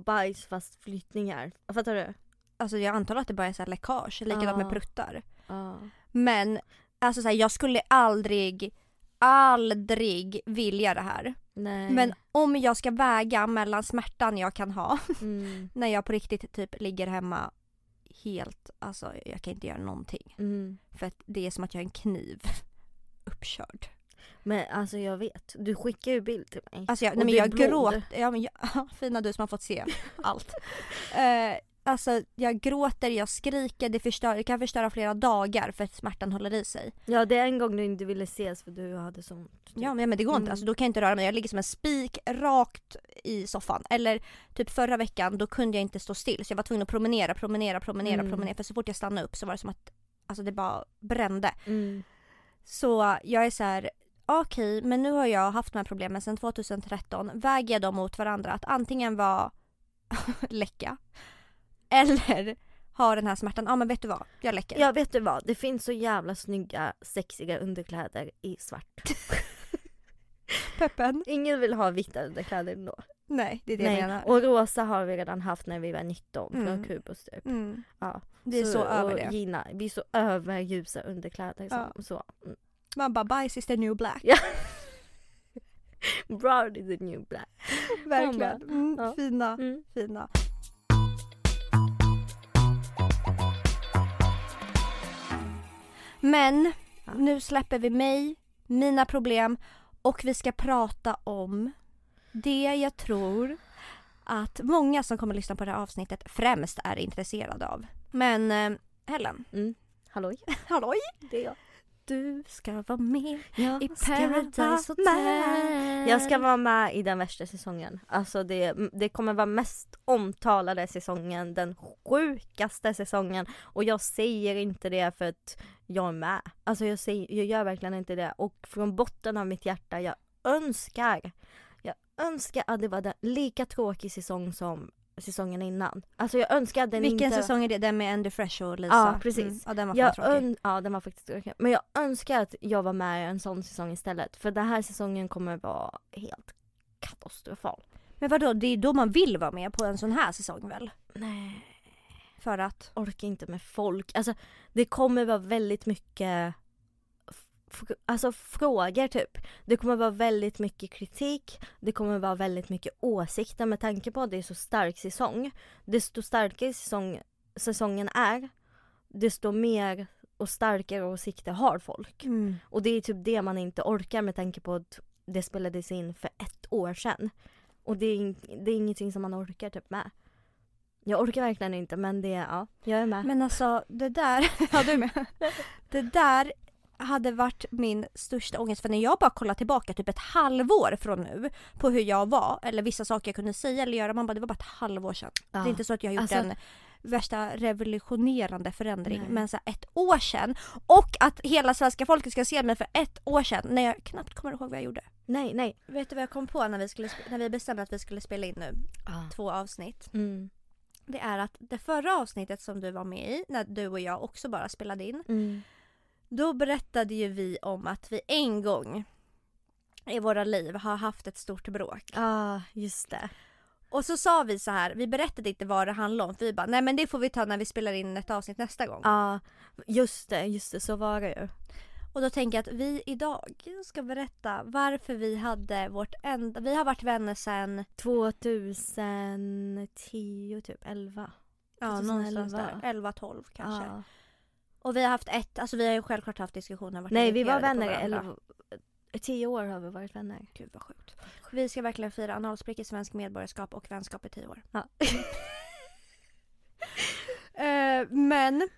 bajs fast flytningar. Fattar du? Alltså jag antar att det bara är så här läckage, likadant med Ja. pruttar. Ja. Men alltså så här, jag skulle aldrig, aldrig vilja det här. Nej. Men om jag ska väga mellan smärtan jag kan ha Mm. när jag på riktigt typ ligger hemma helt, alltså jag kan inte göra någonting. Mm. För att det är som att jag har en kniv uppkörd. Men alltså jag vet, du skickar ju bild till mig. Alltså jag, nej men jag gråter, ja, men jag, fina du som har fått se allt. Eh, alltså jag gråter, jag skriker, det, förstör, det kan förstöra flera dagar för att smärtan håller i sig. Ja det är en gång du inte ville ses för du hade sånt. typ. Ja men men det går inte, Mm. alltså, då kan jag inte röra mig. Jag ligger som en spik rakt i soffan. Eller typ förra veckan då kunde jag inte stå still så jag var tvungen att promenera, promenera, promenera, Mm. promenera. För så fort jag stannade upp så var det som att alltså, det bara brände. Mm. Så jag är så här. okej men nu har jag haft de här problemen sedan 2013. Väger jag dem mot varandra att antingen vara läcka eller ha den här smärtan. Ja men vet du vad, jag läcker. Ja vet du vad, det finns så jävla snygga sexiga underkläder i svart. Peppen. Ingen vill ha vita underkläder ändå. Nej det är det jag Nej. menar. Och rosa har vi redan haft när vi var 19 från Mm. Kubus typ. Mm. Ja. Det är så, över och det. Gina, vi är så över ljusa underkläder. Ja. Så. Mm. Man bara bajs is the new black. Ja. Brown is the new black. Verkligen. Mm, Ja. Fina, Mm. fina. Men Ja. nu släpper vi mig, mina problem och vi ska prata om det jag tror att många som kommer att lyssna på det här avsnittet främst är intresserade av. Men eh, Helen, Mm. Halloj, halloj! det är jag. Du ska vara med Jag i Paradise Hotel. Jag ska vara med i den värsta säsongen. Alltså det, det kommer vara mest omtalade säsongen, den sjukaste säsongen. Och jag säger inte det för att jag är med. Alltså jag, säger, jag gör verkligen inte det. Och från botten av mitt hjärta, jag önskar, jag önskar att det var en lika tråkig säsong som säsongen innan. Alltså jag önskar att den Vilken inte... säsong är det? Den med Andy Fresh och Lisa? Ja, precis. Mm. Ja den var fan Jag tråkig. ön- ja den var faktiskt tråkig. Men jag önskar att jag var med i en sån säsong istället. För den här säsongen kommer vara helt katastrofal. Men vadå, det är då man vill vara med på en sån här säsong väl? Nej. För att? Orkar inte med folk. Alltså det kommer vara väldigt mycket Alltså frågor typ. Det kommer vara väldigt mycket kritik. Det kommer vara väldigt mycket åsikter med tanke på att det är så stark säsong. Desto starkare säsong, säsongen är, desto mer och starkare åsikter har folk. Mm. Och det är typ det man inte orkar med tanke på att det spelades in för ett år sedan. Och det är, det är ingenting som man orkar typ med. Jag orkar verkligen inte men det, ja, jag är med. Men alltså det där, ja du är med. Det där hade varit min största ångest för när jag bara kollar tillbaka typ ett halvår från nu på hur jag var eller vissa saker jag kunde säga eller göra. Man bara det var bara ett halvår sedan. Det är inte så att jag har gjort Alltså- en värsta revolutionerande förändring Nej. men så ett år sedan och att hela svenska folket ska se mig för ett år sedan när jag knappt kommer ihåg vad jag gjorde. Nej, nej. Vet du vad jag kom på när vi, skulle, när vi bestämde att vi skulle spela in nu? Två avsnitt. Mm. Det är att det förra avsnittet som du var med i, när du och jag också bara spelade in. Mm. Då berättade ju vi om att vi en gång i våra liv har haft ett stort bråk. Ja, just det. Och så sa vi så här, vi berättade inte vad det handlade om för vi bara nej men det får vi ta när vi spelar in ett avsnitt nästa gång. Ja, just det, just det, så var det ju. Och då tänker jag att vi idag ska berätta varför vi hade vårt enda, vi har varit vänner sen 2010 typ, 11. ja, 2011. någonstans där, 11-12 kanske. Ja. Och vi har haft ett, alltså vi har ju självklart haft diskussioner. varit Nej, vi var vänner, eller 10 år har vi varit vänner. Gud vad sjukt. Vi ska verkligen fira analsprick i svensk medborgarskap och vänskap i tio år. Ja. Eh, men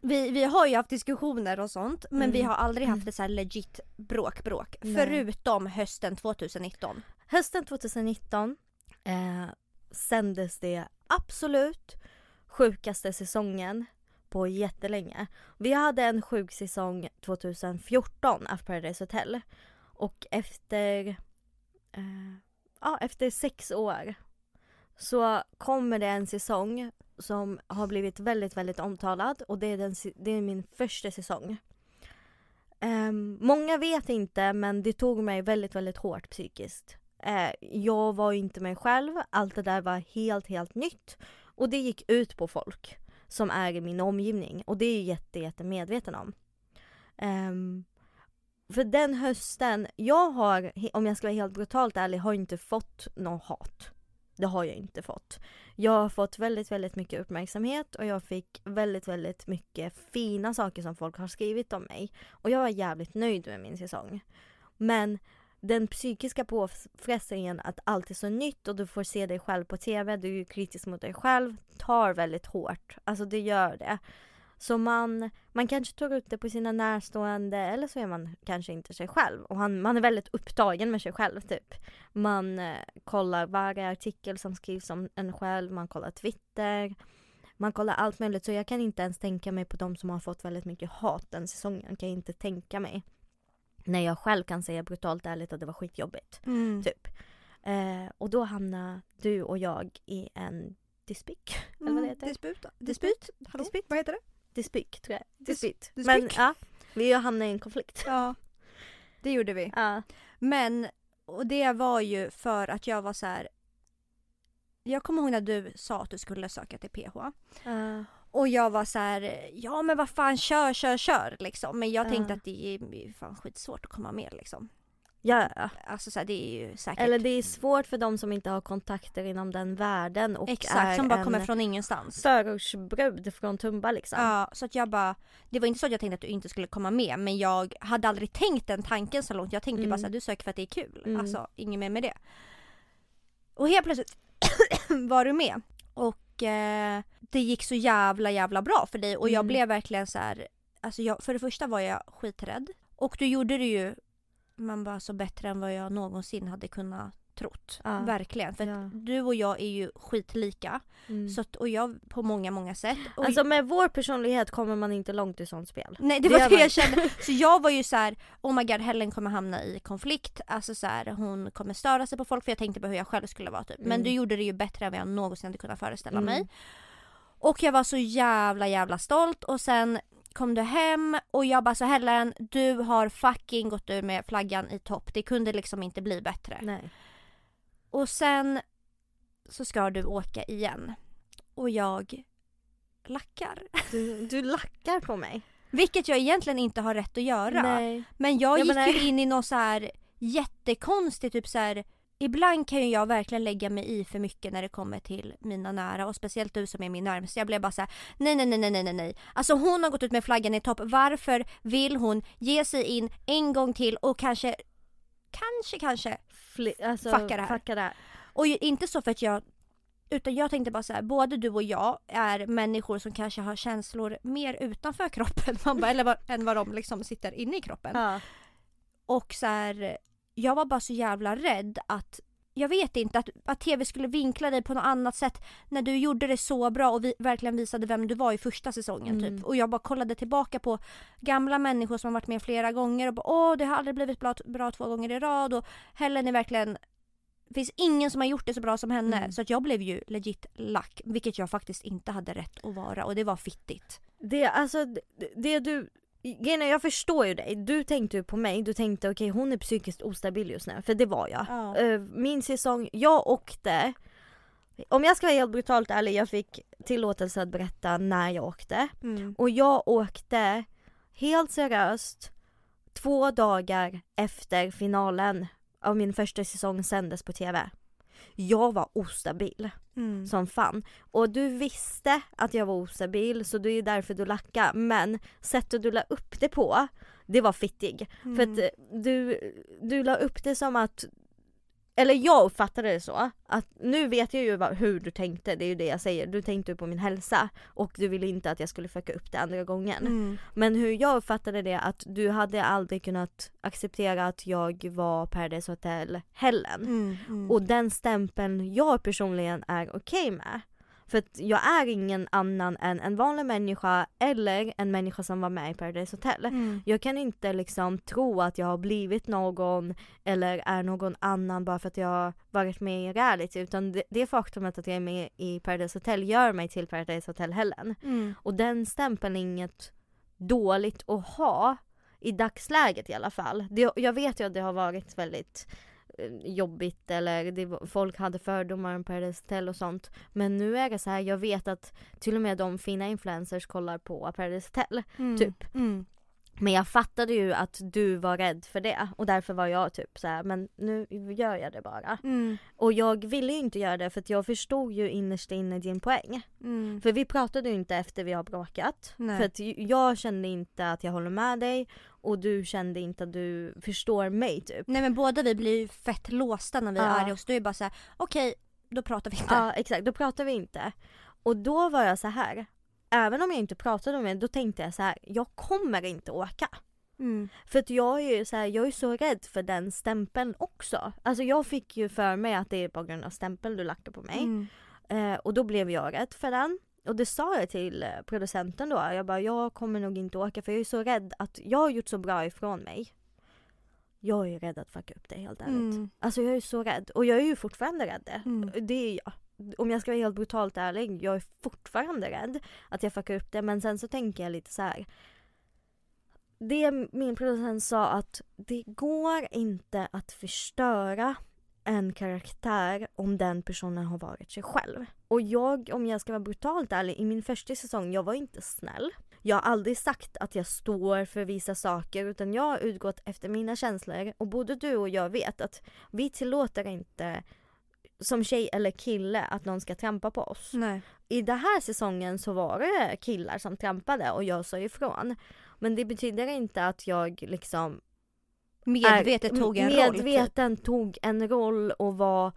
vi, vi har ju haft diskussioner och sånt men Mm. vi har aldrig haft ett så här legit bråk bråk. Nej. Förutom hösten 2019. Hösten 2019 eh, sändes det absolut sjukaste säsongen på jättelänge. Vi hade en sjuk säsong 2014 av Paradise Hotel. Och efter, eh, ja, efter sex år så kommer det en säsong som har blivit väldigt, väldigt omtalad och det är, den, det är min första säsong. Ehm, många vet inte men det tog mig väldigt, väldigt hårt psykiskt. Eh, jag var inte mig själv, allt det där var helt, helt nytt. Och det gick ut på folk som är i min omgivning och det är jag jätte, jätte medveten om. Um, för den hösten, jag har, om jag ska vara helt brutalt ärlig, har inte fått något hat. Det har jag inte fått. Jag har fått väldigt, väldigt mycket uppmärksamhet och jag fick väldigt, väldigt mycket fina saker som folk har skrivit om mig. Och jag var jävligt nöjd med min säsong. Men den psykiska påfrestningen att allt är så nytt och du får se dig själv på TV, du är kritisk mot dig själv, tar väldigt hårt. Alltså det gör det. Så man, man kanske tar ut det på sina närstående eller så är man kanske inte sig själv. Och han, man är väldigt upptagen med sig själv typ. Man eh, kollar varje artikel som skrivs om en själv, man kollar Twitter. Man kollar allt möjligt så jag kan inte ens tänka mig på de som har fått väldigt mycket hat den säsongen. Kan jag inte tänka mig. När jag själv kan säga brutalt ärligt att det var skitjobbigt. Typ. Eh, och då hamnar du och jag i en dispyk. Eller vad det heter? Disput. Dispyt. Hallå? Dispyt. Vad heter det? Dispyk tror jag. Dis- Dispyt. dispyk. Men ja, vi hamnade i en konflikt. Ja. Det gjorde vi. Ja. Men, och det var ju för att jag var så här. Jag kommer ihåg när du sa att du skulle söka till PH. Ja. Och jag var så här, ja men vad fan kör, kör, kör liksom. Men jag Ja. tänkte att det är fan skitsvårt att komma med liksom. ja. Alltså så här, det är ju säkert. Eller det är svårt för de som inte har kontakter inom den världen och Exakt, som bara kommer från ingenstans. förortsbrud från Tumba liksom. Ja, så att jag bara, det var inte så att jag tänkte att du inte skulle komma med men jag hade aldrig tänkt den tanken så långt. Jag tänkte ju bara Mm. så här, du söker för att det är kul. Mm. Alltså inget mer med det. Och helt plötsligt var du med. Och eh, det gick så jävla jävla bra för dig och jag Mm. blev verkligen så här. Alltså jag, för det första var jag skiträdd. Och du gjorde det ju man bara så bättre än vad jag någonsin hade kunnat trott. Ja. Verkligen. För Ja. du och jag är ju skitlika. Mm. Så att, och jag på många, många sätt. Och Alltså med vår personlighet kommer man inte långt i sånt spel. Nej det Det var det jag kände. Så jag var ju så här: oh my god Helen kommer hamna i konflikt. Alltså så här, hon kommer störa sig på folk för jag tänkte på hur jag själv skulle vara typ. Men Mm. du gjorde det ju bättre än vad jag någonsin hade kunnat föreställa Mm. mig. Och jag var så jävla jävla stolt och sen kom du hem och jag bara så Helen du har fucking gått ur med flaggan i topp. Det kunde liksom inte bli bättre. Nej. Och sen så ska du åka igen. Och jag lackar. Du, du lackar på mig. Vilket jag egentligen inte har rätt att göra. Nej. Men jag Ja, gick men ju in i något så här jättekonstigt, typ så här. Ibland kan ju jag verkligen lägga mig i för mycket när det kommer till mina nära och speciellt du som är min närmaste. Jag blev bara så här: nej nej nej nej nej nej. Alltså hon har gått ut med flaggan i topp. Varför vill hon ge sig in en gång till och kanske, kanske, kanske. Fli- alltså, Fucka det här. Fucka det här. Och ju inte så för att jag utan jag tänkte bara så här, både du och jag är människor som kanske har känslor mer utanför kroppen man bara, eller vad, än vad de liksom sitter inne i kroppen. Ja. Och så här, jag var bara så jävla rädd att jag vet inte, att, att tv skulle vinkla dig på något annat sätt när du gjorde det så bra och vi verkligen visade vem du var i första säsongen Mm. typ. Och jag bara kollade tillbaka på gamla människor som har varit med flera gånger och bara åh det har aldrig blivit bra, bra två gånger i rad och Helen är verkligen det finns ingen som har gjort det så bra som henne. Mm. Så att jag blev ju legit lack. Vilket jag faktiskt inte hade rätt att vara och det var fittigt. Det, alltså, det, det du... Är, jag förstår ju dig. Du tänkte ju på mig. Du tänkte okej hon är psykiskt ostabil just nu. För det var jag. Ja. Eh, min säsong, jag åkte. Om jag ska vara helt brutalt ärlig, jag fick tillåtelse att berätta när jag åkte. Mm. Och jag åkte helt seriöst två dagar efter finalen av min första säsong sändes på TV. Jag var ostabil Mm. som fan. Och du visste att jag var ostabil så det är därför du lackade. Men sättet du la upp det på, det var fittig. Mm. För att eh, du, du la upp det som att eller jag uppfattade det så, att nu vet jag ju vad, hur du tänkte, det är ju det jag säger. Du tänkte ju på min hälsa och du ville inte att jag skulle fucka upp det andra gången. Mm. Men hur jag uppfattade det att du hade aldrig kunnat acceptera att jag var Paradise Hotel Helen. Mm. Mm. Och den stämpeln jag personligen är okej med. För att jag är ingen annan än en vanlig människa eller en människa som var med i Paradise Hotel. Mm. Jag kan inte liksom tro att jag har blivit någon eller är någon annan bara för att jag har varit med i reality utan det, det faktumet att jag är med i Paradise Hotel gör mig till Paradise Hotel Helen. Mm. Och den stämpeln är inget dåligt att ha i dagsläget i alla fall. Det, jag vet ju att det har varit väldigt jobbigt eller det, folk hade fördomar om Paradise Hotel och sånt. Men nu är det så här, jag vet att till och med de fina influencers kollar på Paradise Hotel. Mm. Typ. Mm. Men jag fattade ju att du var rädd för det och därför var jag typ så här, men nu gör jag det bara. Mm. Och jag ville ju inte göra det för att jag förstod ju innerst inne din poäng. Mm. För vi pratade ju inte efter vi har bråkat. Nej. För att jag kände inte att jag håller med dig och du kände inte att du förstår mig typ. Nej men båda vi blir ju fett låsta när vi är Ja. arga och så då är bara så här: okej då pratar vi inte. Ja exakt, då pratade vi inte. Och då var jag så här. Även om jag inte pratade med då tänkte jag så här: jag kommer inte åka. Mm. För att jag är ju så här, jag är så rädd för den stämpeln också. Alltså jag fick ju för mig att det är på grund av stämpeln du lagt på mig. Mm. Eh, och då blev jag rädd för den. Och det sa jag till eh, producenten då. Jag bara, jag kommer nog inte åka för jag är så rädd att jag har gjort så bra ifrån mig. Jag är rädd att fucka upp det helt ärligt. Mm. Alltså jag är så rädd. Och jag är ju fortfarande rädd. Mm. Det är jag. Om jag ska vara helt brutalt ärlig, jag är fortfarande rädd att jag fuckar upp det. Men sen så tänker jag lite så här. Det min producent sa att det går inte att förstöra en karaktär om den personen har varit sig själv. Och jag, om jag ska vara brutalt ärlig, i min första säsong, jag var inte snäll. Jag har aldrig sagt att jag står för vissa saker utan jag har utgått efter mina känslor och både du och jag vet att vi tillåter inte som tjej eller kille att någon ska trampa på oss. Nej. I den här säsongen så var det killar som trampade och jag sa ifrån. Men det betyder inte att jag liksom Medvetet är- tog en roll. typ. medveten tog en roll och var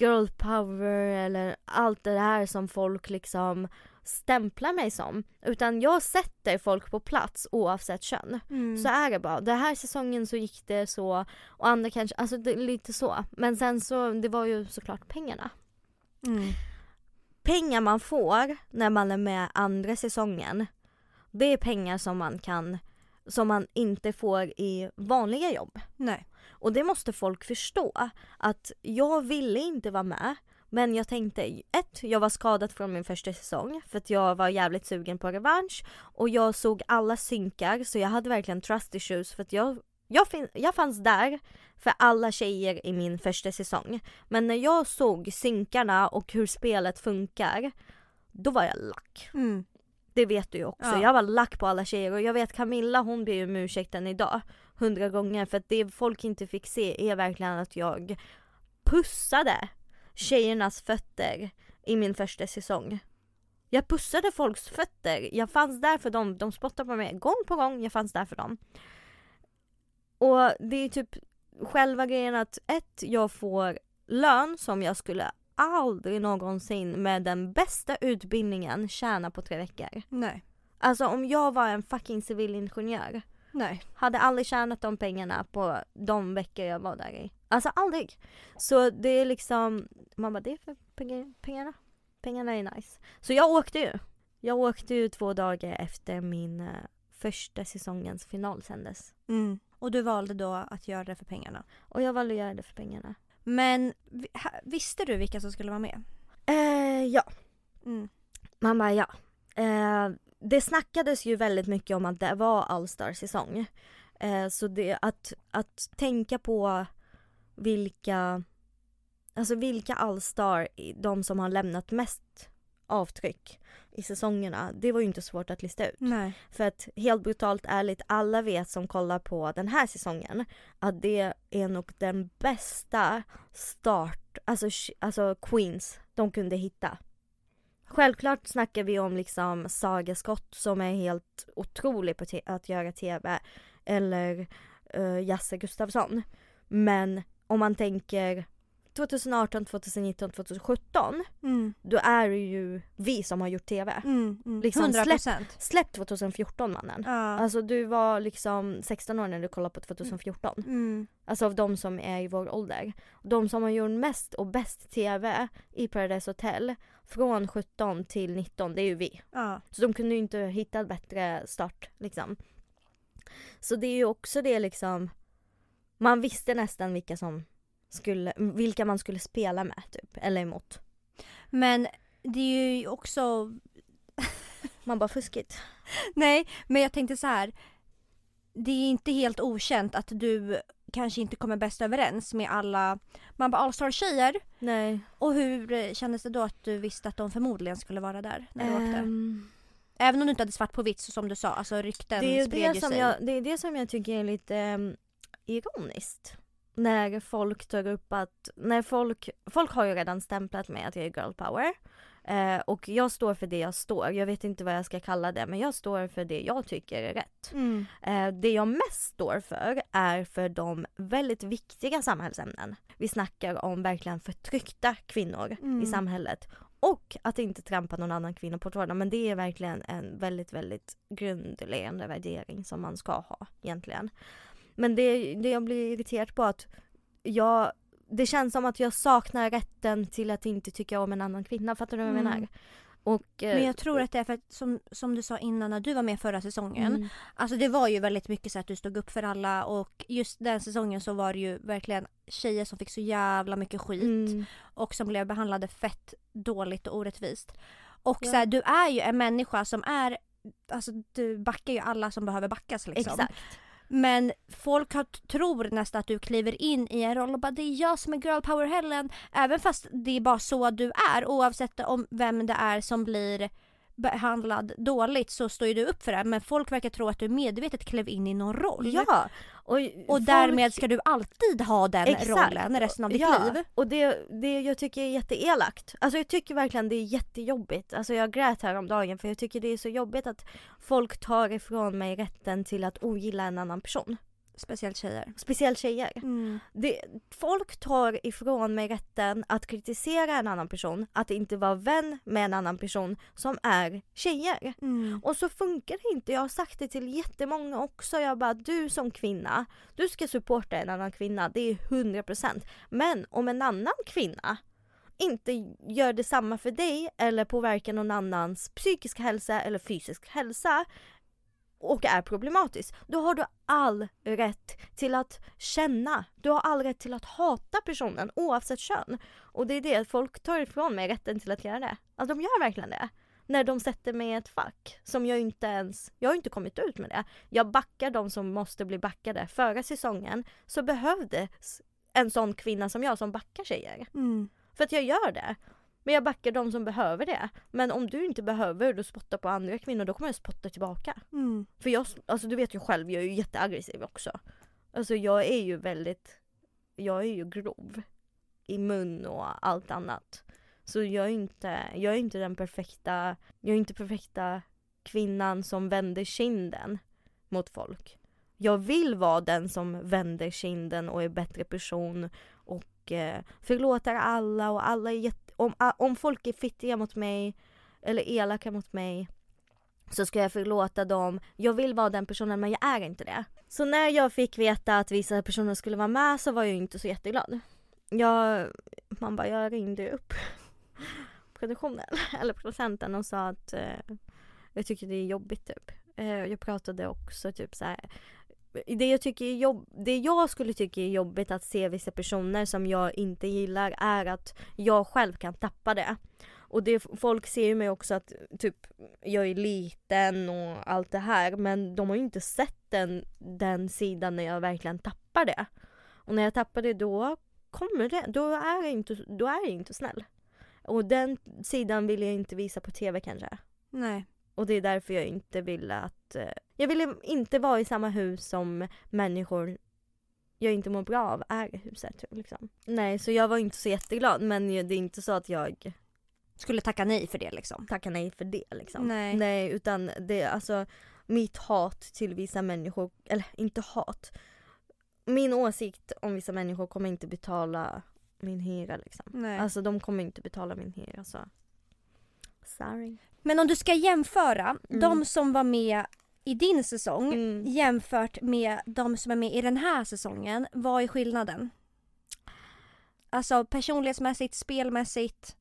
girl power eller allt det här som folk liksom stämplar mig som. Utan jag sätter folk på plats oavsett kön. Mm. Så är det bara. Den här säsongen så gick det så och andra kanske, alltså det, lite så. Men sen så, det var ju såklart pengarna. Mm. Pengar man får när man är med andra säsongen, det är pengar som man kan, som man inte får i vanliga jobb. Nej. Och det måste folk förstå. Att jag ville inte vara med. Men jag tänkte, ett, jag var skadad från min första säsong för att jag var jävligt sugen på revansch. Och jag såg alla synkar så jag hade verkligen trust issues för att jag, jag, fin- jag fanns där för alla tjejer i min första säsong. Men när jag såg synkarna och hur spelet funkar, då var jag lack. Mm. Det vet du ju också. Ja. Jag var lack på alla tjejer och jag vet Camilla hon ber ju om ursäkt än idag. Hundra gånger för att det folk inte fick se är verkligen att jag pussade tjejernas fötter i min första säsong. Jag pussade folks fötter. Jag fanns där för dem. De spottade på mig gång på gång. Jag fanns där för dem. Och det är typ själva grejen att ett, jag får lön som jag skulle aldrig någonsin med den bästa utbildningen tjäna på tre veckor. Nej. Alltså om jag var en fucking civilingenjör Nej. hade aldrig tjänat de pengarna på de veckor jag var där i. Alltså aldrig. Så det är liksom, man bara det är för pengar, pengarna. Pengarna är nice. Så jag åkte ju. Jag åkte ju två dagar efter min eh, första säsongens final sändes. Mm. Och du valde då att göra det för pengarna. Och jag valde att göra det för pengarna. Men visste du vilka som skulle vara med? Eh, ja, Mm. man bara ja. Eh, det snackades ju väldigt mycket om att det var All-star säsong. Eh, så det, att, att tänka på vilka, alltså vilka All-star, de som har lämnat mest avtryck i säsongerna, det var ju inte svårt att lista ut. Nej. För att helt brutalt ärligt, alla vet som kollar på den här säsongen att det är nog den bästa start, alltså, alltså Queens de kunde hitta. Självklart snackar vi om liksom Saga Scott som är helt otrolig på att göra TV. Eller uh, Jasse Gustafsson. Men om man tänker 2018, 2019, 2017 Mm. då är det ju vi som har gjort TV. Mm. Mm. Liksom 100 släpp- procent. Släpp 2014 mannen. Ja. Alltså du var liksom 16 år när du kollade på 2014. Mm. Alltså av de som är i vår ålder. De som har gjort mest och bäst TV i Paradise Hotel från 17 till 19, det är ju vi. Ja. Så de kunde ju inte hitta en bättre start liksom. Så det är ju också det liksom, man visste nästan vilka som skulle, vilka man skulle spela med typ, eller emot. Men det är ju också Man bara fuskigt. Nej, men jag tänkte så här. Det är inte helt okänt att du kanske inte kommer bäst överens med alla man bara Allstar tjejer. Nej. Och hur kändes det då att du visste att de förmodligen skulle vara där när du åkte? Ehm, Även om du inte hade svart på vitt så som du sa, alltså rykten det, är spred det, som sig. jag, det är det som jag tycker är lite um, ironiskt. När folk tar upp att, när folk, folk har ju redan stämplat mig att jag är girl power. Eh, och jag står för det jag står. Jag vet inte vad jag ska kalla det men jag står för det jag tycker är rätt. Mm. Eh, det jag mest står för är för de väldigt viktiga samhällsämnen. Vi snackar om verkligen förtryckta kvinnor Mm. i samhället. Och att inte trampa någon annan kvinna på tårna. Men det är verkligen en väldigt, väldigt grundläggande värdering som man ska ha egentligen. Men det, det jag blir irriterad på att jag, det känns som att jag saknar rätten till att inte tycka om en annan kvinna. Fattar du vad jag Mm. menar? Och, eh, Men jag tror att det är för att som, som du sa innan när du var med förra säsongen. mm, Alltså det var ju väldigt mycket så att du stod upp för alla och just den säsongen så var det ju verkligen tjejer som fick så jävla mycket skit. mm, och som blev behandlade fett dåligt och orättvist. Och Ja. så här, du är ju en människa som är, alltså du backar ju alla som behöver backas liksom. exakt. Men folk har, tror nästan att du kliver in i en roll och bara det är jag som är girl power Helen. Även fast det är bara så du är oavsett om vem det är som blir behandlad dåligt så står ju du upp för det. Men folk verkar tro att du medvetet klev in i någon roll. Ja! Och, Och folk- därmed ska du alltid ha den Exakt. rollen resten av ditt ja, liv. och det, det jag tycker är jätteelakt. Alltså jag tycker verkligen det är jättejobbigt. Alltså jag grät häromdagen för jag tycker det är så jobbigt att folk tar ifrån mig rätten till att ogilla en annan person. Speciellt tjejer. Speciellt tjejer. Mm. Det, folk tar ifrån mig rätten att kritisera en annan person, att inte vara vän med en annan person som är tjejer. Mm. Och så funkar det inte. Jag har sagt det till jättemånga också. Jag bara, du som kvinna, du ska supporta en annan kvinna, det är 100%. Men om en annan kvinna inte gör detsamma för dig eller påverkar någon annans psykiska hälsa eller fysisk hälsa och är problematisk, då har du all rätt till att känna. Du har all rätt till att hata personen oavsett kön. Och det är det, folk tar ifrån mig rätten till att göra det. Alltså de gör verkligen det. När de sätter mig i ett fack som jag inte ens, jag har inte kommit ut med det. Jag backar de som måste bli backade. Förra säsongen så behövdes en sån kvinna som jag som backar tjejer. Mm. För att jag gör det. Men jag backar de som behöver det. Men om du inte behöver du spotta på andra kvinnor då kommer jag spotta tillbaka. Mm. För jag, alltså du vet ju själv, jag är ju jätteaggressiv också. Alltså jag är ju väldigt, jag är ju grov. I mun och allt annat. Så jag är inte, jag är inte den perfekta, jag är inte perfekta kvinnan som vänder kinden mot folk. Jag vill vara den som vänder kinden och är bättre person och eh, förlåter alla och alla är jätte, om, ah, om folk är fittiga mot mig eller elaka mot mig så ska jag förlåta dem. Jag vill vara den personen men jag är inte det. Så när jag fick veta att vissa personer skulle vara med så var jag inte så jätteglad. Jag, man bara, jag ringde upp produktionen eller producenten och sa att eh, jag tycker det är jobbigt typ. Eh, jag pratade också typ så här. Det jag, tycker är jobb, det jag skulle tycka är jobbigt att se vissa personer som jag inte gillar är att jag själv kan tappa det. Och det, folk ser ju mig också att typ jag är liten och allt det här men de har ju inte sett den, den sidan när jag verkligen tappar det. Och när jag tappar det då kommer det, då är jag inte, då är jag inte snäll. Och den sidan vill jag inte visa på TV kanske. Nej. Och det är därför jag inte ville att, eh, jag ville inte vara i samma hus som människor jag inte mår bra av är huset. Liksom. Nej, så jag var inte så jätteglad men det är inte så att jag Skulle tacka nej för det liksom. tackar nej för det liksom. Nej. Nej utan det är alltså mitt hat till vissa människor, eller inte hat. Min åsikt om vissa människor kommer inte betala min hyra liksom. Nej. Alltså de kommer inte betala min hyra så. Sorry. Men om du ska jämföra Mm. de som var med i din säsong Mm. jämfört med de som är med i den här säsongen, vad är skillnaden? Alltså personlighetsmässigt, spelmässigt.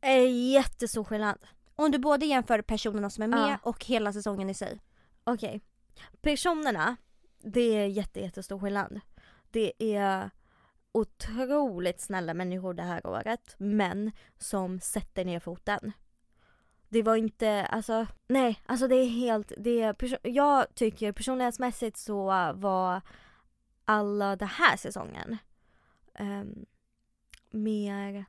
Eh, jättestor skillnad. Om du både jämför personerna som är med Ja. och hela säsongen i sig. Okej. Personerna, det är jätte, jättestor skillnad. Det är otroligt snälla människor det här året, men som sätter ner foten. Det var inte, alltså, nej, alltså det är helt, det är, jag tycker personlighetsmässigt så var alla den här säsongen ehm, mer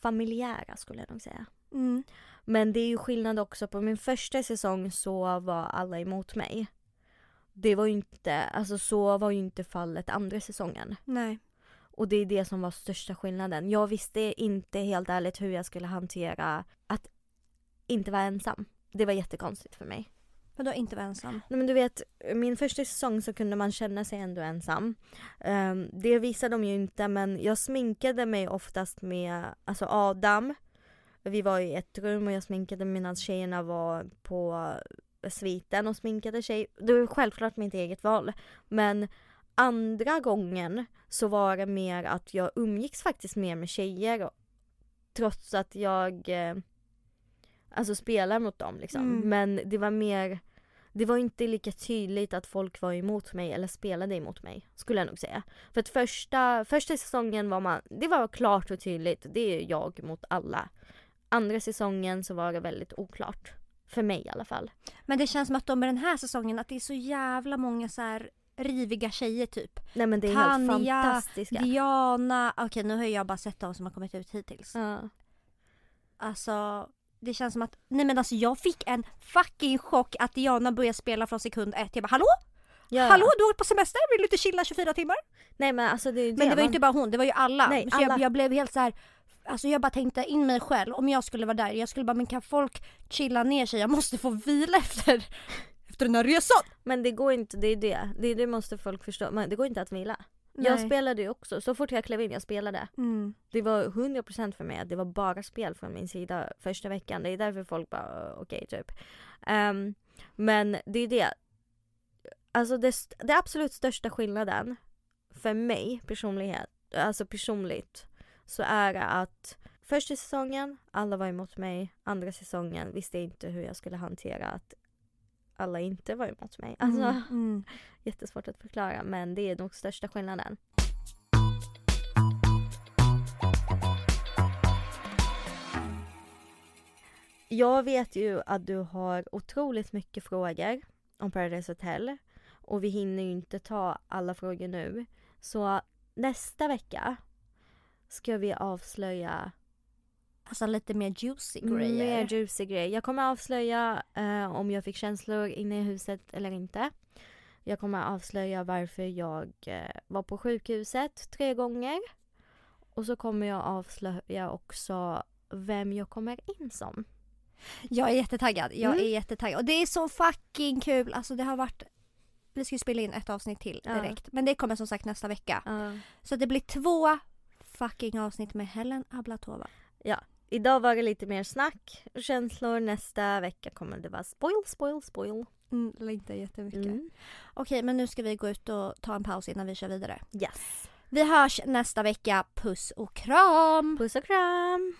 familjära skulle jag nog säga. Mm. Men det är ju skillnad också på min första säsong så var alla emot mig. Det var ju inte, alltså så var ju inte fallet andra säsongen. Nej. Och det är det som var största skillnaden. Jag visste inte helt ärligt hur jag skulle hantera att inte vara ensam. Det var jättekonstigt för mig. Men då inte vara ensam. Nej, men du vet, min första säsong så kunde man känna sig ändå ensam. Ehm, det visade de ju inte men jag sminkade mig oftast med alltså Adam. Vi var i ett rum och jag sminkade medan tjejerna var på sviten och sminkade sig. Det var självklart mitt eget val. Men andra gången så var det mer att jag umgicks faktiskt mer med tjejer. Trots att jag eh, alltså spelar mot dem liksom. Mm. Men det var mer det var inte lika tydligt att folk var emot mig eller spelade emot mig, skulle jag nog säga. För att första, första säsongen var man, det var klart och tydligt, det är jag mot alla. Andra säsongen så var det väldigt oklart. För mig i alla fall. Men det känns som att de med den här säsongen, att det är så jävla många så här riviga tjejer typ. Nej men det är Tanja, helt fantastiska. Diana, okej nu har jag bara sett de som har kommit ut hittills. Ja. Alltså det känns som att, nej men alltså jag fick en fucking chock att Diana började spela från sekund ett. Jag bara hallå? Ja. Hallå du har på semester, vill du inte chilla 24 timmar? Nej men alltså det är ju Men det var ju man- inte bara hon, det var ju alla. Nej, så Jag, alla. jag blev helt så här. Alltså jag bara tänkte in mig själv, om jag skulle vara där, jag skulle bara men kan folk chilla ner sig? Jag måste få vila efter efter den här resan! Men det går inte, det är det. Det, det måste folk förstå. Men det går inte att vila. Jag spelade ju också, så fort jag klev in jag spelade. Mm. Det var 100% för mig att det var bara spel från min sida första veckan. Det är därför folk bara "Uh, okej typ. Ehm, men det är det. Alltså det, det absolut största skillnaden för mig personlighet, alltså personligt så är det att första säsongen alla var emot mig, andra säsongen visste jag inte hur jag skulle hantera att alla inte var emot mig. Alltså Mm. Mm. jättesvårt att förklara men det är nog största skillnaden. Jag vet ju att du har otroligt mycket frågor om Paradise Hotel och vi hinner ju inte ta alla frågor nu. Så nästa vecka ska vi avslöja Alltså lite mer juicy grejer. mer juicy grejer. Jag kommer avslöja eh, om jag fick känslor inne i huset eller inte. Jag kommer avslöja varför jag eh, var på sjukhuset tre gånger. Och så kommer jag avslöja också vem jag kommer in som. Jag är jättetaggad. Jag Mm. är jättetaggad. Och det är så fucking kul. Alltså det har varit... Vi ska ju spela in ett avsnitt till Ja. direkt. Men det kommer som sagt nästa vecka. Ja. Så det blir två fucking avsnitt med Helen Ablatova. Idag var det lite mer snack och känslor. Nästa vecka kommer det vara spoil, spoil, spoil. Mm, längtar jättemycket. Mm. Okej, men nu ska vi gå ut och ta en paus innan vi kör vidare. Yes. Vi hörs nästa vecka. Puss och kram! Puss och kram!